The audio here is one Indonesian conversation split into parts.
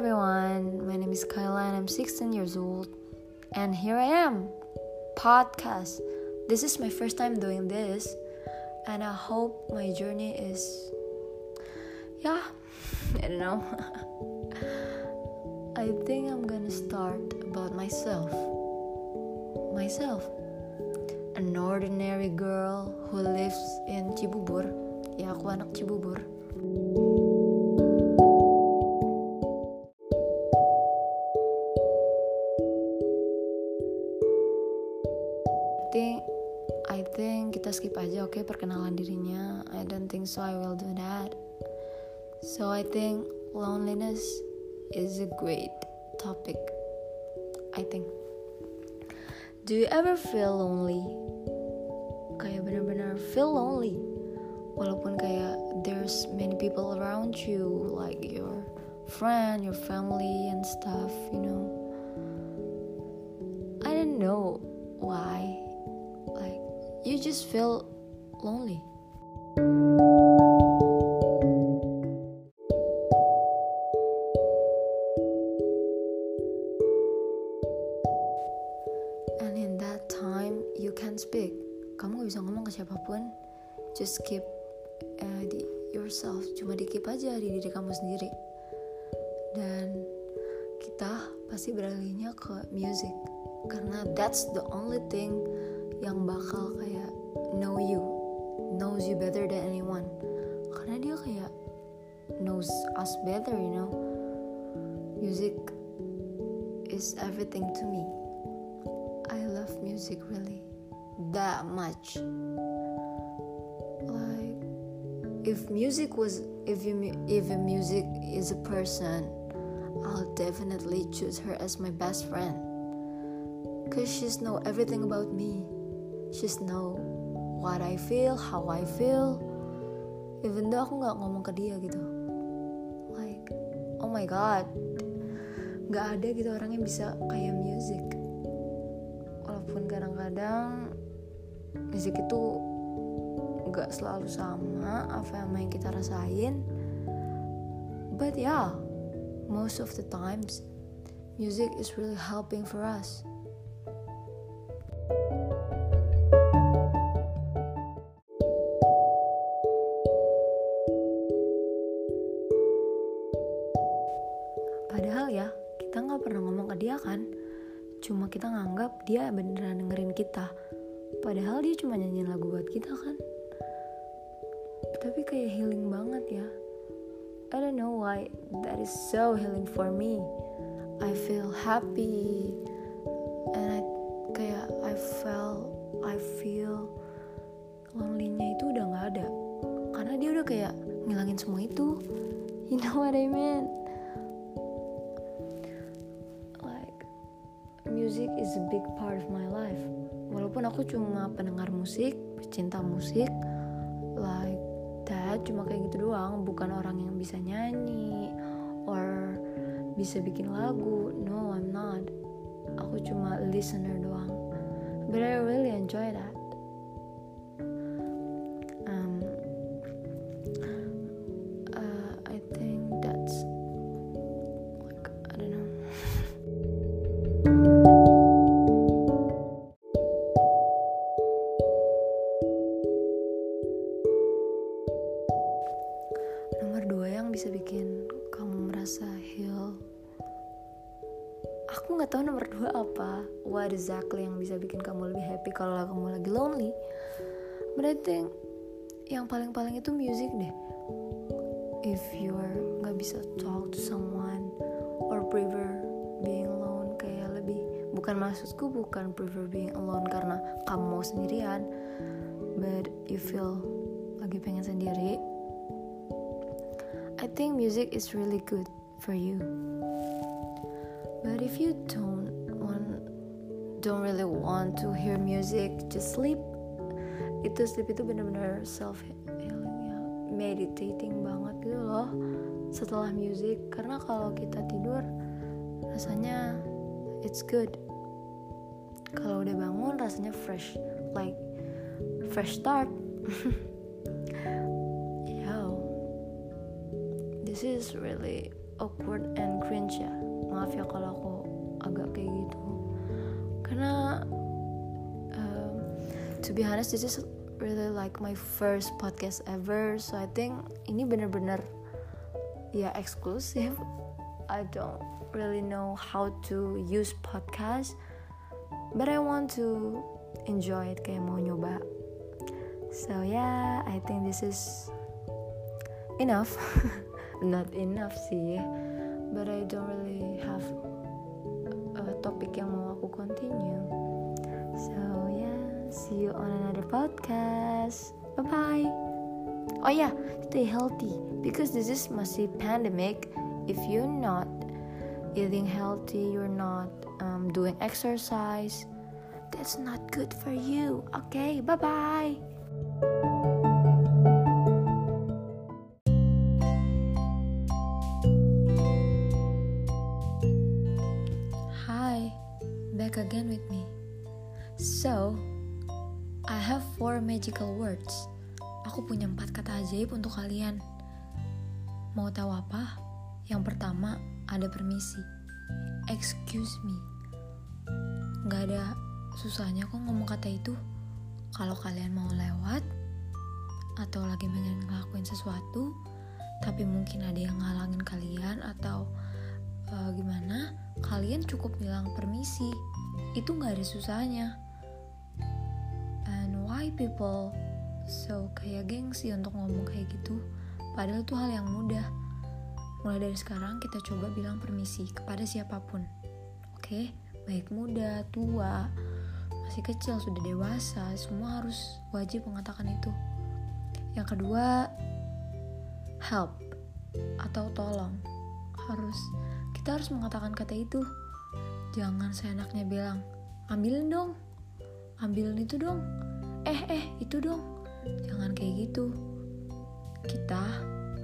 everyone, my name is Kyla and I'm 16 years old. And here I am, podcast. This is my first time doing this, and I hope my journey is, yeah, I don't know. I think I'm gonna start about myself. Myself, an ordinary girl who lives in Cibubur. Ya, aku anak Cibubur. I think kita skip aja oke okay, perkenalan dirinya. I don't think so I will do that. So I think loneliness is a great topic I think. Do you ever feel lonely? Kayak benar-benar feel lonely. Walaupun kayak there's many people around you like your friend your family and stuff you know. I don't know why you just feel lonely. And in that time, you can speak. Kamu gak bisa ngomong ke siapa pun. Just keep uh, di yourself. Cuma di keep aja di diri kamu sendiri. Dan kita pasti beralihnya ke music. Karena that's the only thing yang bakal kayak know you knows you better than anyone. Karena dia kayak knows us better you know. Music is everything to me. I love music really that much. Like if music was if you if music is a person I'll definitely choose her as my best friend. Cause she's know everything about me She's know what I feel, how I feel. Even though aku nggak ngomong ke dia gitu. Like, oh my god, nggak ada gitu orang yang bisa kayak music. Walaupun kadang-kadang musik itu nggak selalu sama apa yang kita rasain. But yeah, most of the times, music is really helping for us. Kita nganggap dia beneran dengerin kita. Padahal dia cuma nyanyiin lagu buat kita kan. Tapi kayak healing banget ya. I don't know why that is so healing for me. I feel happy and I kayak I felt I feel lonely-nya itu udah nggak ada karena dia udah kayak ngilangin semua itu you know what I mean music is a big part of my life. Walaupun aku cuma pendengar musik, pecinta musik, like that, cuma kayak gitu doang, bukan orang yang bisa nyanyi or bisa bikin lagu. No, I'm not. Aku cuma listener doang. But I really enjoy that. Bisa bikin kamu merasa heal. Aku nggak tahu nomor dua apa. What exactly yang bisa bikin kamu lebih happy kalau kamu lagi lonely? But I think yang paling-paling itu music deh. If you're nggak bisa talk to someone or prefer being alone kayak lebih bukan maksudku bukan prefer being alone karena kamu mau sendirian but you feel lagi pengen sendiri think music is really good for you. But if you don't want don't really want to hear music, just sleep. Itu sleep itu benar-benar self healing ya, meditating banget gitu loh setelah music karena kalau kita tidur rasanya it's good. Kalau udah bangun rasanya fresh, like fresh start. this is really awkward and cringe ya. Maaf ya kalau aku agak kayak gitu. Karena um, to be honest this is really like my first podcast ever. So I think ini bener-bener ya eksklusif I don't really know how to use podcast but I want to enjoy it kayak mau nyoba. So yeah I think this is enough not enough sih. But I don't really have a topic yang mau aku continue. So yeah. See you on another podcast. Bye bye oh yeah. Stay healthy. Because this is masih pandemic. If you're not eating healthy you're not um, doing exercise that's not good for you. Okay? Bye bye I have four magical words. Aku punya empat kata ajaib untuk kalian. Mau tahu apa? Yang pertama ada permisi. Excuse me. Gak ada susahnya kok ngomong kata itu. Kalau kalian mau lewat atau lagi pengen ngelakuin sesuatu, tapi mungkin ada yang ngalangin kalian atau uh, gimana, kalian cukup bilang permisi. Itu nggak ada susahnya. People so kayak gengsi untuk ngomong kayak gitu? Padahal itu hal yang mudah. Mulai dari sekarang kita coba bilang permisi kepada siapa pun. Oke, okay? baik muda, tua, masih kecil, sudah dewasa, semua harus wajib mengatakan itu. Yang kedua, help atau tolong. Harus kita harus mengatakan kata itu. Jangan seenaknya bilang, ambilin dong, ambilin itu dong, eh eh itu dong. Jangan kayak gitu. Kita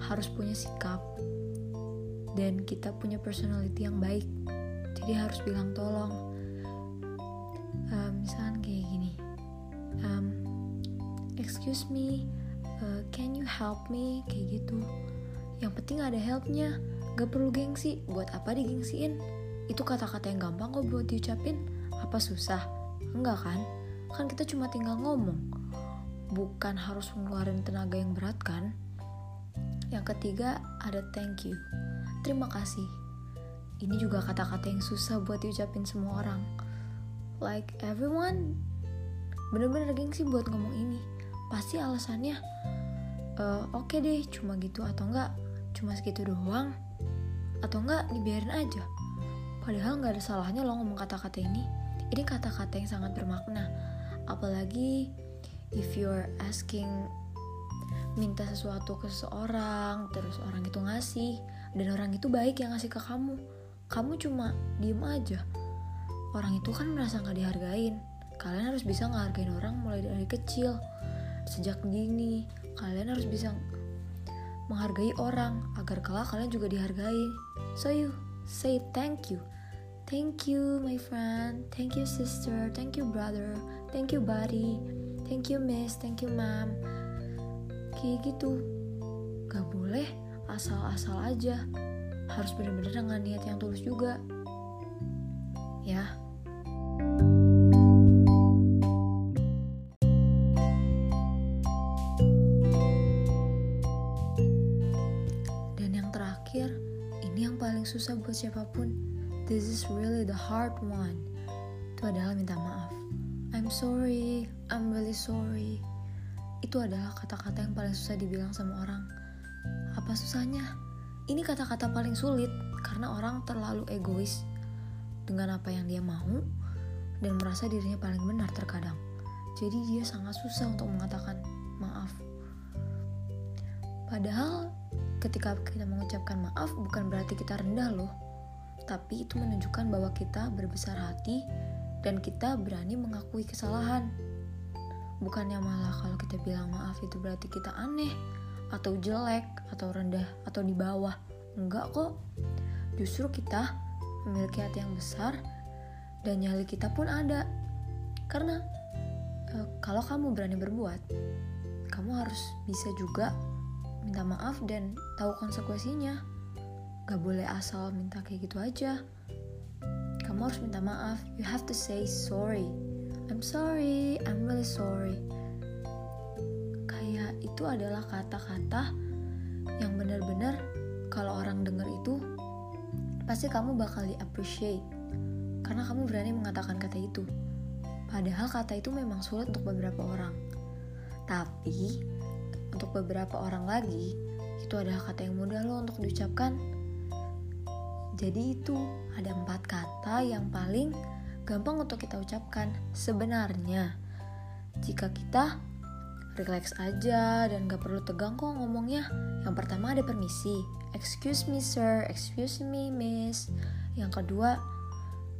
harus punya sikap dan kita punya personality yang baik. Jadi harus bilang tolong. Um, misalkan kayak gini, um, excuse me, uh, can you help me kayak gitu. Yang penting ada helpnya Gak perlu gengsi, buat apa digengsiin? Itu kata-kata yang gampang kok buat diucapin. Apa susah? Enggak kan? Kan kita cuma tinggal ngomong. Bukan harus mengeluarkan tenaga yang berat kan? Yang ketiga ada thank you. Terima kasih. Ini juga kata-kata yang susah buat diucapin semua orang. Like everyone bener-bener gengsi buat ngomong ini. Pasti alasannya uh, oke okay deh cuma gitu atau enggak cuma segitu doang atau enggak dibiarin aja padahal nggak ada salahnya lo ngomong kata-kata ini ini kata-kata yang sangat bermakna apalagi if you're asking minta sesuatu ke seseorang terus orang itu ngasih dan orang itu baik yang ngasih ke kamu kamu cuma diem aja. Orang itu kan merasa nggak dihargain. Kalian harus bisa ngehargain orang mulai dari kecil. Sejak dini kalian harus bisa menghargai orang agar kelak kalian juga dihargai. So you say thank you. Thank you my friend, thank you sister, thank you brother, thank you buddy, thank you miss, thank you mom. Kayak gitu. Gak boleh asal-asal aja. Harus bener-bener dengan niat yang tulus juga. Ya. susah buat siapa pun. This is really the hard one. Itu adalah minta maaf. I'm sorry, I'm really sorry. Itu adalah kata-kata yang paling susah dibilang sama orang. Apa susahnya? Ini kata-kata paling sulit karena orang terlalu egois dengan apa yang dia mau dan merasa dirinya paling benar terkadang. Jadi dia sangat susah untuk mengatakan maaf. Padahal ketika kita mengucapkan maaf bukan berarti kita rendah loh. Tapi itu menunjukkan bahwa kita berbesar hati dan kita berani mengakui kesalahan. Bukannya malah kalau kita bilang maaf itu berarti kita aneh atau jelek atau rendah atau di bawah. Enggak kok. Justru kita memiliki hati yang besar dan nyali kita pun ada. Karena e, kalau kamu berani berbuat, kamu harus bisa juga minta maaf dan tahu konsekuensinya. gak boleh asal minta kayak gitu aja kamu harus minta maaf. You have to say sorry. I'm sorry. I'm really sorry. Kayak itu adalah kata-kata yang benar-benar kalau orang dengar itu pasti kamu bakal di appreciate karena kamu berani mengatakan kata itu. Padahal kata itu memang sulit untuk beberapa orang. Tapi untuk beberapa orang lagi itu adalah kata yang mudah loh untuk diucapkan jadi itu ada empat kata yang paling gampang untuk kita ucapkan. Sebenarnya, jika kita relax aja dan gak perlu tegang kok ngomongnya. Yang pertama ada permisi, excuse me sir, excuse me miss. Yang kedua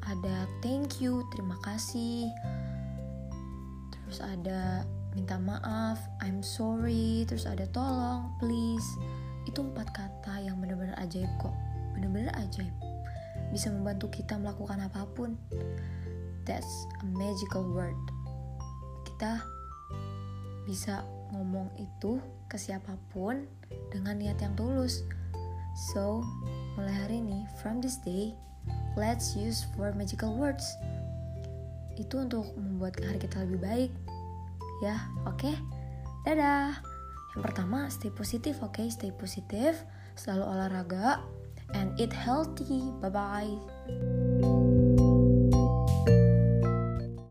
ada thank you, terima kasih. Terus ada minta maaf, I'm sorry. Terus ada tolong, please. Itu empat kata yang benar-benar ajaib kok benar-benar ajaib bisa membantu kita melakukan apa pun. That's a magical word. Kita bisa ngomong itu ke siapa pun dengan niat yang tulus. So mulai hari ini from this day let's use four magical words. Itu untuk membuat hari kita lebih baik. Ya oke? Okay? dadah! Yang pertama stay positif oke? Okay? stay positif selalu olahraga and eat healthy. Bye bye.